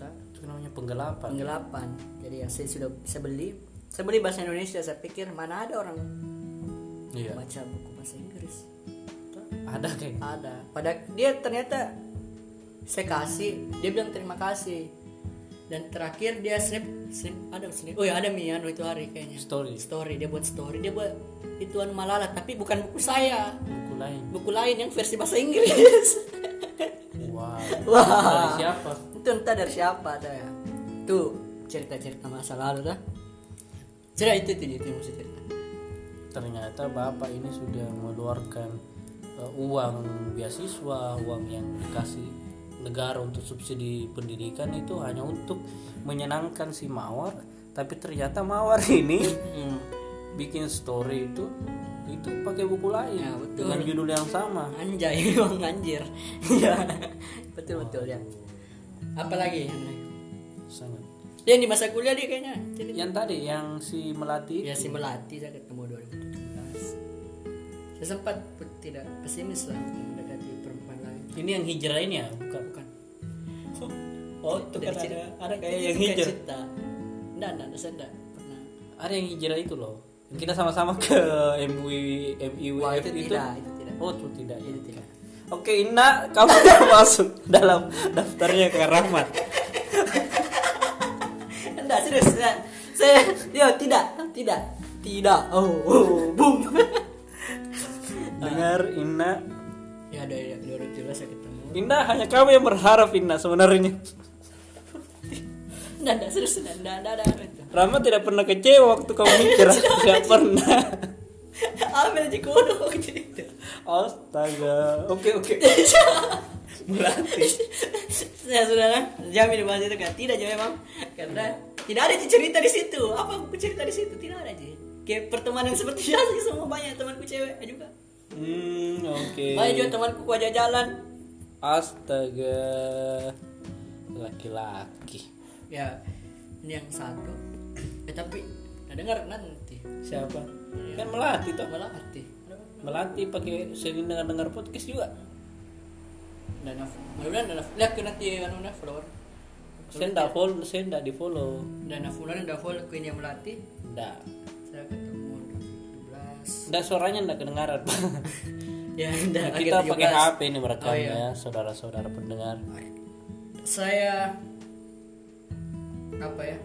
Tak, itu namanya penggelapan. Penggelapan. Jadi ya saya sudah saya beli saya beli bahasa Indonesia saya pikir mana ada orang iya. baca buku bahasa Inggris. Tak, ada kayak ada. Pada dia ternyata saya kasih dia bilang terima kasih. Dan terakhir dia snap snap ada snap oh ya ada mi anu itu hari kayaknya. Story. Story dia buat story. Dia buat ituan Malala tapi bukan buku saya. Buku lain. Buku lain yang versi bahasa Inggris. (laughs) Wow wah. Dari siapa? Itu entah dari siapa ada ya. Tuh cerita-cerita masa lalu dah cerita itu itu itu yang mesti cerita ternyata bapak ini sudah mengeluarkan uh, uang beasiswa uang yang dikasih negara untuk subsidi pendidikan itu hanya untuk menyenangkan si mawar. Tapi ternyata mawar (laughs) ini hmm. bikin story itu itu pakai buku lain Ya, betul. dengan judul yang sama. Anjay (laughs) bang anjir. (laughs) Ya betul betul ya. Apalagi sangat dia di masa kuliah dia kayaknya. Cerita yang tadi yang si melati ya si melati saya ketemu 2017 saya sempat tidak pesimis lah untuk mendekati perempuan lain. Ini yang hijrah ini ya? Bukan. Bukan. Oh itu Dari kan ada, ada kayak yang hijrah. cerita. Enggak enggak saya enggak pernah. Ada yang hijrah itu loh. Yang kita sama-sama ke MUI Wah, itu itu, tidak, itu tidak. oh itu tidak itu tidak. Oke Ina, kamu (laughs) masuk dalam daftarnya ke Rahmat. Enggak serius saya, saya ya tidak tidak tidak. Oh, oh boom. Dengar Ina, ya ada ya 2017 saya ketemu. Ina hanya kamu yang berharap Ina sebenarnya. enggak serius enggak itu Rahmat tidak pernah kecewa waktu kamu mikir, (laughs) tidak pernah. ambil aja kono gitu Astaga, oke oke. (laughs) Melati. saya sudah kan? Jamin di bahasa itu kan? Tidak aja memang karena tidak ada cerita di situ. Apa aku cerita di situ? Tidak ada aja kayak pertemanan seperti biasa sih semua banyak temanku cewek juga. Hmm, oke. banyak juga temanku wajah jalan. Astaga, laki-laki. ya ini yang satu. Eh tapi nah, dengar nanti. Siapa? Kan Melati toh. malah hati Melati pakai sering dengar dengar podcast juga. dan mudah-mudahan lihat nanti anu follower Saya ndak follow, saya ndak di follow. dan mudah-mudahan dah follow ini yang melatih Ndak. saya ketemu 17 Ndak suaranya ndak kedengaran. (laughs) ya udah Kita akhir pakai 17. HP ini merekamnya Oh, iya. ya, saudara-saudara pendengar. saya apa ya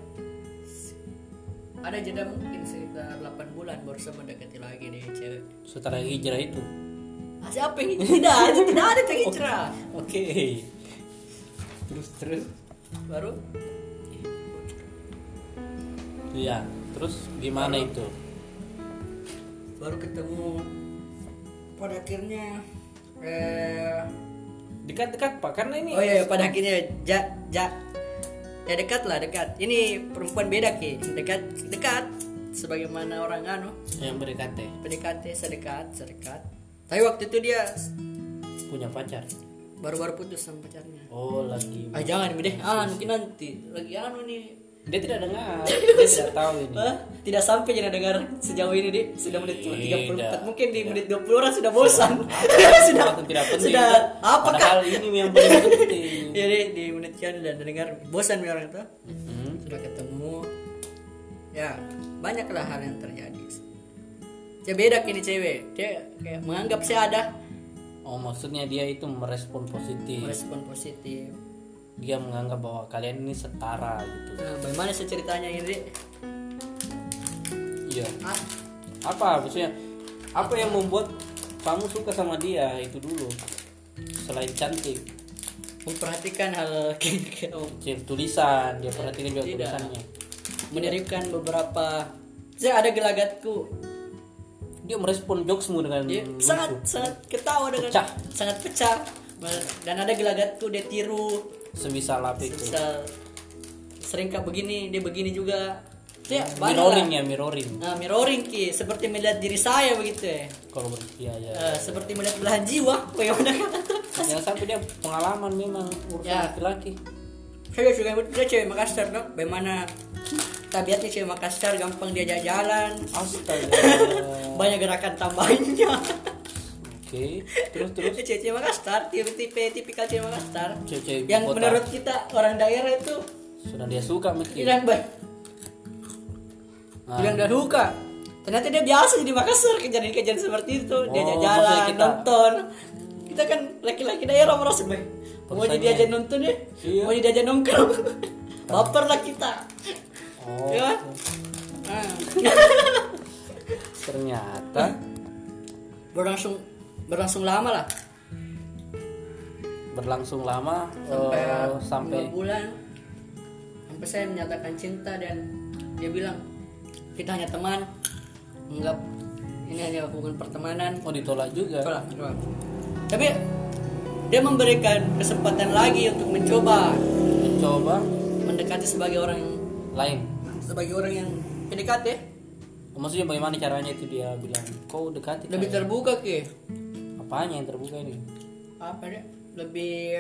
ada jeda mungkin sekitar 8 bulan baru saya mendekati lagi nih cewek Setelah hijrah itu. ah, siapa yang tidak ada tidak ada yang hijrah (laughs) Oke. Terus terus. Baru? Iya. Terus gimana itu? baru ketemu pada akhirnya eh Dekat-dekat Pak karena ini oh iya pada akhirnya ja ja. Ya dekat lah dekat. Ini perempuan beda ki. Dekat dekat sebagaimana orang anu. Yang berdekatan PDKT sedekat sedekat. Tapi waktu itu dia punya pacar. Baru-baru putus sama pacarnya. Oh, lagi. ah jangan deh. Ah mungkin nanti lagi anu nih. Dia tidak dengar. (laughs) Dia tidak tahu ini. Hah? tidak sampai jadi dengar sejauh ini deh sudah menit cuma Tidak. 34 mungkin di menit 20 orang sudah bosan. (laughs) Sudah tidak penting. sudah. Apakah? Padahal ini yang paling penting. jadi di menit kian dan dengar. Bosan orang itu. Hmm. sudah ketemu. Ya banyaklah hal yang terjadi. Dia beda kini cewek. Dia kayak menganggap saya ada Oh, maksudnya dia itu merespon positif. merespon positif Dia menganggap bahwa kalian ini setara gitu. nah, bagaimana sih ceritanya ini? Iya. ah, Apa maksudnya? Apa yang membuat kamu suka sama dia itu dulu? Selain cantik, memperhatikan hal kayak Cil, tulisan, dia perhatikan juga Tidak. tulisannya. menyelipkan beberapa saya ada gelagatku Dia merespon jokesmu dengan dia lucu. sangat sangat ketawa dengan Pecah. sangat pecah. Dan ada gelagatku dia tiru. Sebisa lap itu? Misal sering kak begini dia begini juga. Ya banyak mirroring ya mirroring. Nah mirroring ki. Seperti melihat diri saya begitu ya. Kalau iya ya Eh, seperti melihat belahan jiwa bagaimana? Jangan sampai dia pengalaman memang urusan Ya. laki-laki. Saya juga dia cewek Makassar dok. Bagaimana tabiatnya cewek Makassar gampang diajak jalan astaga. (laughs) Banyak gerakan tambahnya. Oke terus terus? Cewek-cewek Makassar tipe tipe tipikal cewek Makassar cewek yang kota. menurut kita orang daerah itu sudah dia suka mungkin bilang baik Nah, bilang udah suka. Ternyata dia biasa jadi Makassar kejadian-kejadian seperti itu. Oh, diajak jalan kita- nonton. Kita kan laki-laki daerah merasa baik mau jadi diajak nonton ya? Iya. mau diajak nongkrong. (laughs) Baper lah kita oh ya? (laughs) Nah. ternyata. Berlangsung berlangsung lama lah. Berlangsung lama sampai eh, sampai bulan. Sampai saya menyatakan cinta dan dia bilang kita hanya teman. Enggak. Ini hanya hubungan pertemanan. Oh ditolak juga? Tolak, tolak. tapi dia memberikan kesempatan lagi untuk mencoba. Coba mendekati sebagai orang yang lain sebagai orang yang PDKT maksudnya bagaimana caranya itu dia bilang kau dekati lebih saya." terbuka ke apanya yang terbuka ini? Apa ya? Lebih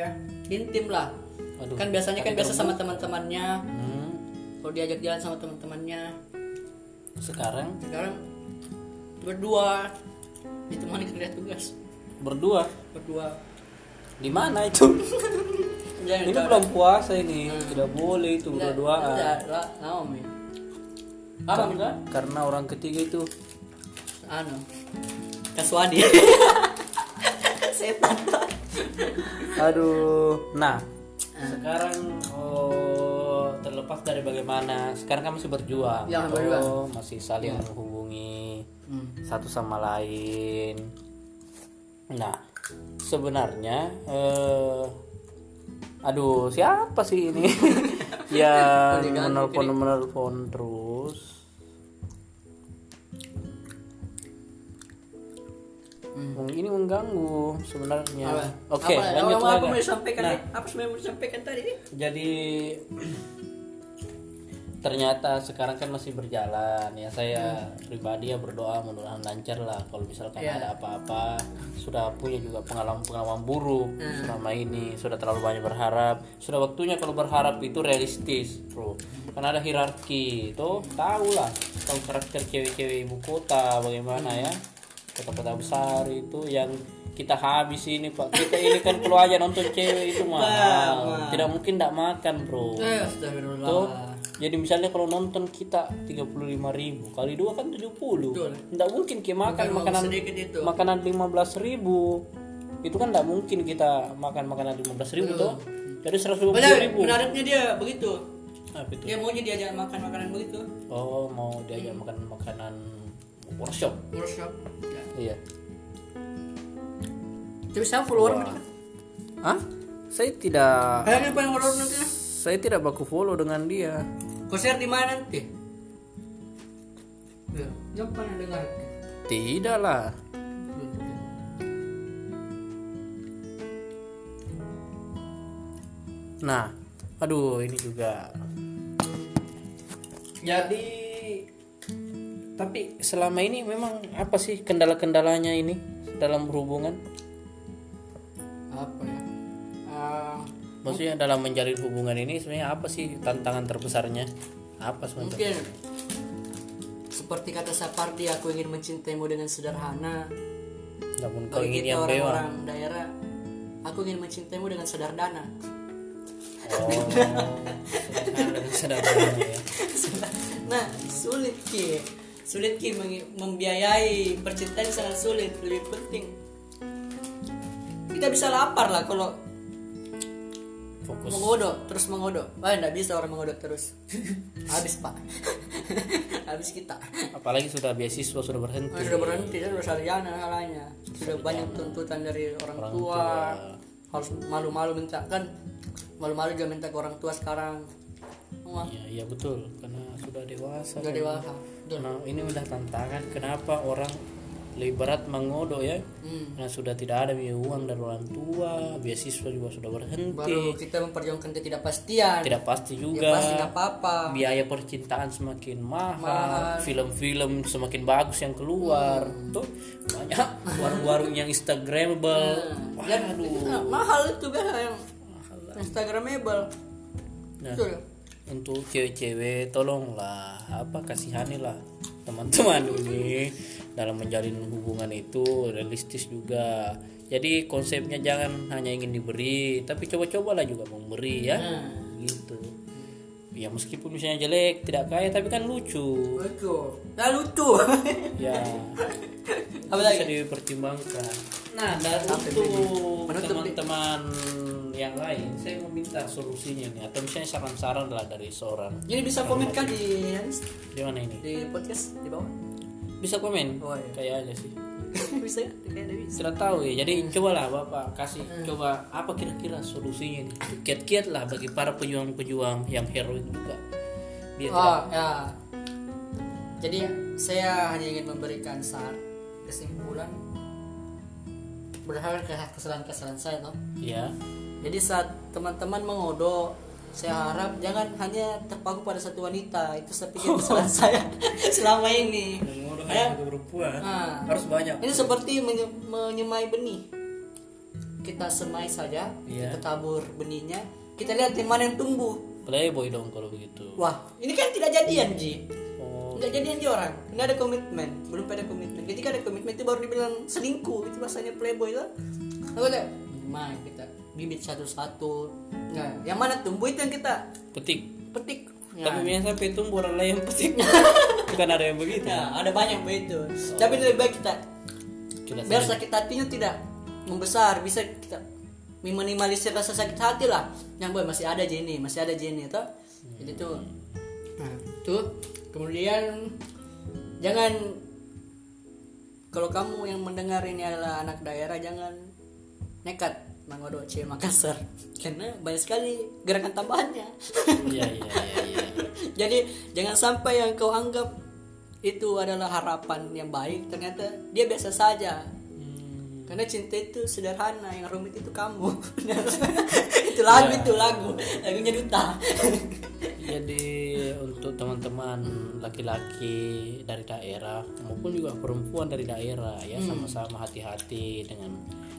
intim lah. Aduh, kan biasanya kan biasa sama teman-temannya. Hmm, kalau diajak jalan sama teman-temannya. Sekarang? Sekarang berdua. Ditemani kerja tugas. Berdua? Berdua. Di mana itu? (laughs) Jangan ini belum puasa ini. Hmm. tidak boleh itu Enggak, berduaan. Apa enggak? karena orang ketiga itu Anu. Kaswadi. (laughs) Setan. aduh nah sekarang oh, terlepas dari bagaimana sekarang kan masih berjuang Ya, oh, berjuang. masih saling menghubungi Hmm. satu sama lain nah sebenarnya eh, aduh siapa sih ini (laughs) yang menelpon menelpon terus Hmm, ini mengganggu sebenarnya. Apa? oke apa, lanjut apa, apa lagi. mau disampaikan Nah, nih? Apa sebenarnya mau disampaikan tadi? Jadi ternyata sekarang kan masih berjalan. Ya saya pribadi ya berdoa mudah-mudahan lancar lah. Kalau misalkan Iya. ada apa-apa sudah punya juga pengalaman-pengalaman buruk selama ini. Sudah terlalu banyak berharap. Sudah waktunya kalau berharap itu realistis bro. Kan ada hierarki. Itu tahu lah tahu karakter cewek-cewek ibu kota bagaimana ya kota-kota besar itu yang kita habis ini pak. Kita ini kan kalau aja nonton cewek itu mahal tidak mungkin tidak makan bro. Eh. Tuh, jadi misalnya kalau nonton kita 35.000 ribu kali dua kan 70 Betul. Tidak mungkin kita makan makanan makanan 15.000 ribu. Itu kan tidak mungkin kita makan makanan 15.000 ribu toh. Jadi 120 Padahal ribu. Menariknya dia begitu. apa itu? Dia maunya diajak makan makanan begitu. oh mau diajak makan makanan workshop Workshop. Ya. iya Tapi saya follower Wah. ah saya tidak Kayaknya apa yang follower nanti? saya tidak baku follow dengan dia Konser di mana nanti? Ya, pernah dengar. tidak lah Nah, aduh ini juga. Jadi, tapi selama ini memang apa sih kendala-kendalanya ini dalam berhubungan? Apa ya? Ah, Maksudnya dalam menjalin hubungan ini sebenarnya apa sih tantangan terbesarnya? Apa sebenarnya? mungkin seperti kata Sapardi, aku ingin mencintaimu dengan sederhana. Namun kau ingin yang mewah. orang-orang daerah, aku ingin mencintaimu dengan. Oh, (laughs) sederhana sederhana ya. nah, sulit ki, sulit ki membiayai percintaan sangat sulit. Lebih penting kita bisa lapar lah kalau Fokus. mengodok terus mengodok. Wah, enggak bisa orang mengodok terus. (laughs) Habis pak, (laughs) habis kita. Apalagi sudah beasiswa sudah berhenti. Sudah berhenti, sudah sarjana halanya. Sudah banyak tuntutan dari orang, Orang tua. tua. Harus malu-malu minta kan, malu-malu juga minta ke orang tua sekarang. Iya, iya betul karena sudah dewasa. sudah dewasa. Betul. Nah, ini udah tantangan kenapa orang lebih berat mengodo ya? Hmm. karena sudah tidak ada biaya uang dari orang tua beasiswa juga sudah berhenti. Baru kita memperjuangkan ketidakpastian tidak pasti ya juga. pasti nggak apa-apa. Biaya percintaan semakin mahal, film-film semakin bagus yang keluar. Tuh banyak warung-warung yang instagramable. Dan nah, mahal itu kan yang instagramable. Nah, betul untuk cewek-cewek tolonglah. Apa kasihanilah teman-teman ini dalam menjalin hubungan itu realistis juga. Jadi konsepnya jangan hanya ingin diberi tapi coba-cobalah juga memberi ya. Nah. gitu. Ya meskipun misalnya jelek tidak kaya tapi kan lucu. Betul. Nah lucu. (laughs) Ya. Apa bisa lagi? dipertimbangkan. Nah dan untuk teman-teman yang lain saya meminta solusinya nih. Atau misalnya saran-saran lah dari seorang. Ini bisa komen kan di di mana ini? Di podcast di bawah? Bisa komen? Oh, iya. kayaknya sih. (laughs) Bisa ya? Tidak tahu ya? Jadi cobalah bapak. Kasih coba apa kira-kira solusinya nih? Kiat-kiat lah bagi para pejuang-pejuang yang heroik juga. Biar tidak oh ya. Jadi saya hanya ingin memberikan saran kesimpulan berdasarkan ke- kesalahan-kesalahan saya toh ya Jadi saat teman-teman mengodo, saya harap jangan hanya terpaku pada satu wanita. Itu saya pikir (laughs) kesalahan saya (laughs) selama ini. Ya. perempuan Nah, harus banyak ini seperti menye- menyemai benih. Kita semai saja, Iya. kita tabur benihnya, kita lihat yang mana yang tumbuh. playboy dong kalau begitu Wah, ini kan tidak jadian Ji. oh Tidak jadian Ji orang, nggak ada komitmen, belum ada komitmen. Ketika ada komitmen itu baru dibilang selingkuh, itu bahasanya playboy lah. Aku lihat, main kita bibit satu-satu. Nah, yang mana tumbuh itu yang kita petik petik. tapi Nah, biasanya sampai tumbuh orang lain yang petik (laughs) bukan ada yang begitu nah, ada banyak begitu. Tapi lebih baik kita kita biar sakit hatinya tidak membesar, bisa kita minimalisir rasa sakit hati lah. Yang boy masih ada Jenny, masih ada Jenny toh. Jadi tuh. Nah, tuh kemudian jangan kalau kamu yang mendengar ini adalah anak daerah jangan nekat mengodok cewek Makassar karena banyak sekali gerakan tambahannya. iya iya iya iya (laughs) Jadi jangan sampai yang kau anggap itu adalah harapan yang baik ternyata dia biasa saja. Hmm, Karena cinta itu sederhana, yang rumit itu kamu. (laughs) (laughs) itu lagu itu lagu, lagunya duta. Jadi untuk teman-teman laki-laki dari daerah maupun juga perempuan dari daerah ya sama-sama hati-hati dengan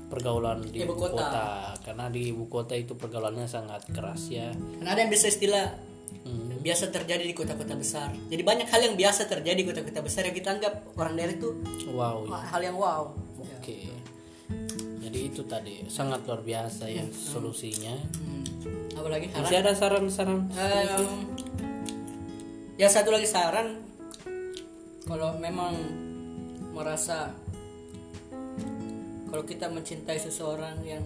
pergaulan di Ibu kota. kota. karena di ibu kota itu pergaulannya sangat keras ya. Karena ada yang bisa istilah Hmm. biasa terjadi di kota-kota besar. Jadi banyak hal yang biasa terjadi di kota-kota besar yang kita anggap orang daerah itu Wow. ya. hal yang wow. Oke. Jadi itu tadi sangat luar biasa ya solusinya. Hmm. Apalagi Masih saran? ada saran-saran? Em, ya satu lagi saran kalau memang merasa kalau kita mencintai seseorang yang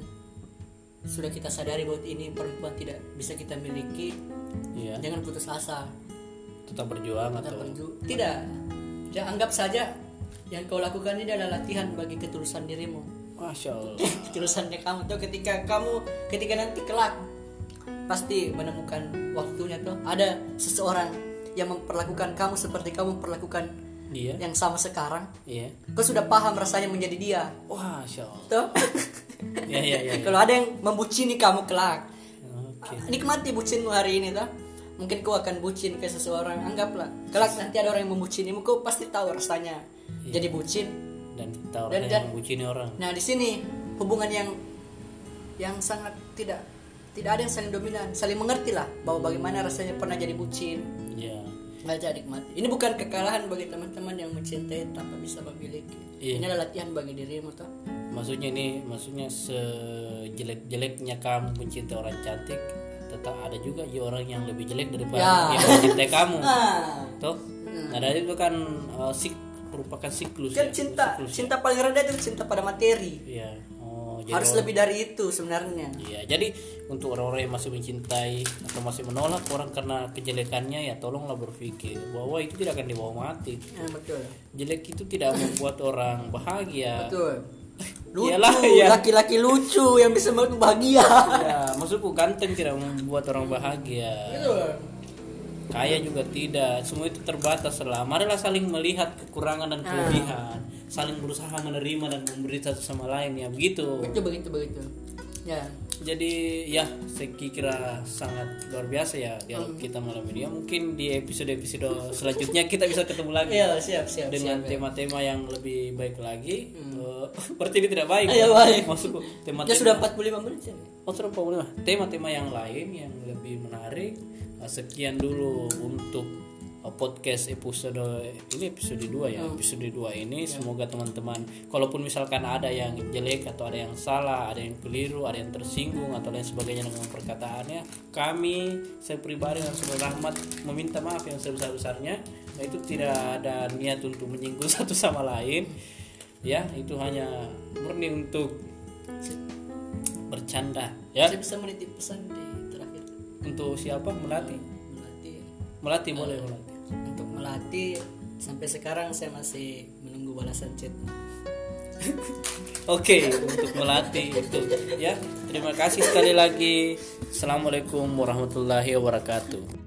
sudah kita sadari bahwa ini perempuan tidak bisa kita miliki Iya. jangan putus asa Tetap berjuang Kita atau berju- tidak ya anggap saja yang kau lakukan ini adalah latihan bagi ketulusan dirimu Masya Allah. (laughs) ketulusannya kamu tuh ketika kamu ketika nanti kelak pasti menemukan waktunya tuh ada seseorang yang memperlakukan kamu seperti kamu memperlakukan Iya. yang sama sekarang Iya. kau sudah paham rasanya menjadi dia Wah, Masya Allah. tuh (laughs) Iya iya iya. kalau ada yang membucini kamu kelak Oke. nikmati bucinmu hari ini tuh mungkin kau akan bucin ke seseorang anggaplah kelak nanti ada orang yang membucinimu kau pasti tahu rasanya jadi bucin Dan kita orang Dan- yang membucini orang. Nah di sini hubungan yang yang sangat tidak tidak ada yang saling dominan, saling mengerti lah bahwa bagaimana rasanya pernah jadi bucin. Iya. Baca nikmati. Ini bukan kekalahan bagi teman-teman yang mencintai tanpa bisa memiliki. Iya. Ini adalah latihan bagi dirimu toh. Maksudnya ini maksudnya sejelek-jeleknya kamu mencintai orang cantik, tetap ada juga ya orang yang lebih jelek daripada Ya. yang mencintai kamu. (laughs) Nah, Tuh. Nah, dari itu kan uh, sik merupakan siklus kan ya. cinta Siklus ya. cinta paling rendah itu cinta pada materi. Iya. Oh, jadi Harus lebih dari itu sebenarnya. Iya, jadi untuk orang-orang yang masih mencintai atau masih menolak orang karena kejelekannya ya tolonglah berpikir bahwa itu tidak akan dibawa mati. Ya, betul. Jelek itu tidak membuat orang bahagia. Betul. (laughs) Lucu, Iyalah, iya. laki-laki lucu yang bisa membuat bahagia. Ya, maksudku ganteng tidak membuat orang bahagia. Betul. Kaya juga tidak. Semua itu terbatas lah. Marilah saling melihat kekurangan dan kelebihan. Saling berusaha menerima dan memberi satu sama lain ya. Begitu. Begitu begitu begitu. Ya. Jadi ya saya kira sangat luar biasa ya. Dialog kita malam ini. Ya mungkin di episode episode selanjutnya kita bisa ketemu (laughs) lagi iya siap siap dengan ya. tema-tema yang lebih baik lagi. Eh, (laughs) berarti ini tidak baik Iya, baik. maksudku ya tema-tema sudah 45 menit ya. Oh, sudah 45. tema-tema yang lain yang lebih menarik. Eh, sekian dulu untuk eh, podcast episode ini episode 2 ya? Episode 2 ini semoga teman-teman kalaupun misalkan ada yang jelek atau ada yang salah ada yang keliru ada yang tersinggung atau lain sebagainya dengan perkataannya kami saya pribadi dan saudara Rahmat meminta maaf yang sebesar-besarnya. Nah, itu tidak ada niat untuk menyinggung (laughs) satu sama lain. Ya itu hanya murni untuk bercanda ya. Saya bisa menitip pesan di untuk siapa melatih melatih melatih boleh melatih untuk melatih sampai sekarang saya masih menunggu balasan chat (laughs) Oke, untuk melatih itu ya. Terima kasih sekali lagi. Assalamualaikum warahmatullahi wabarakatuh.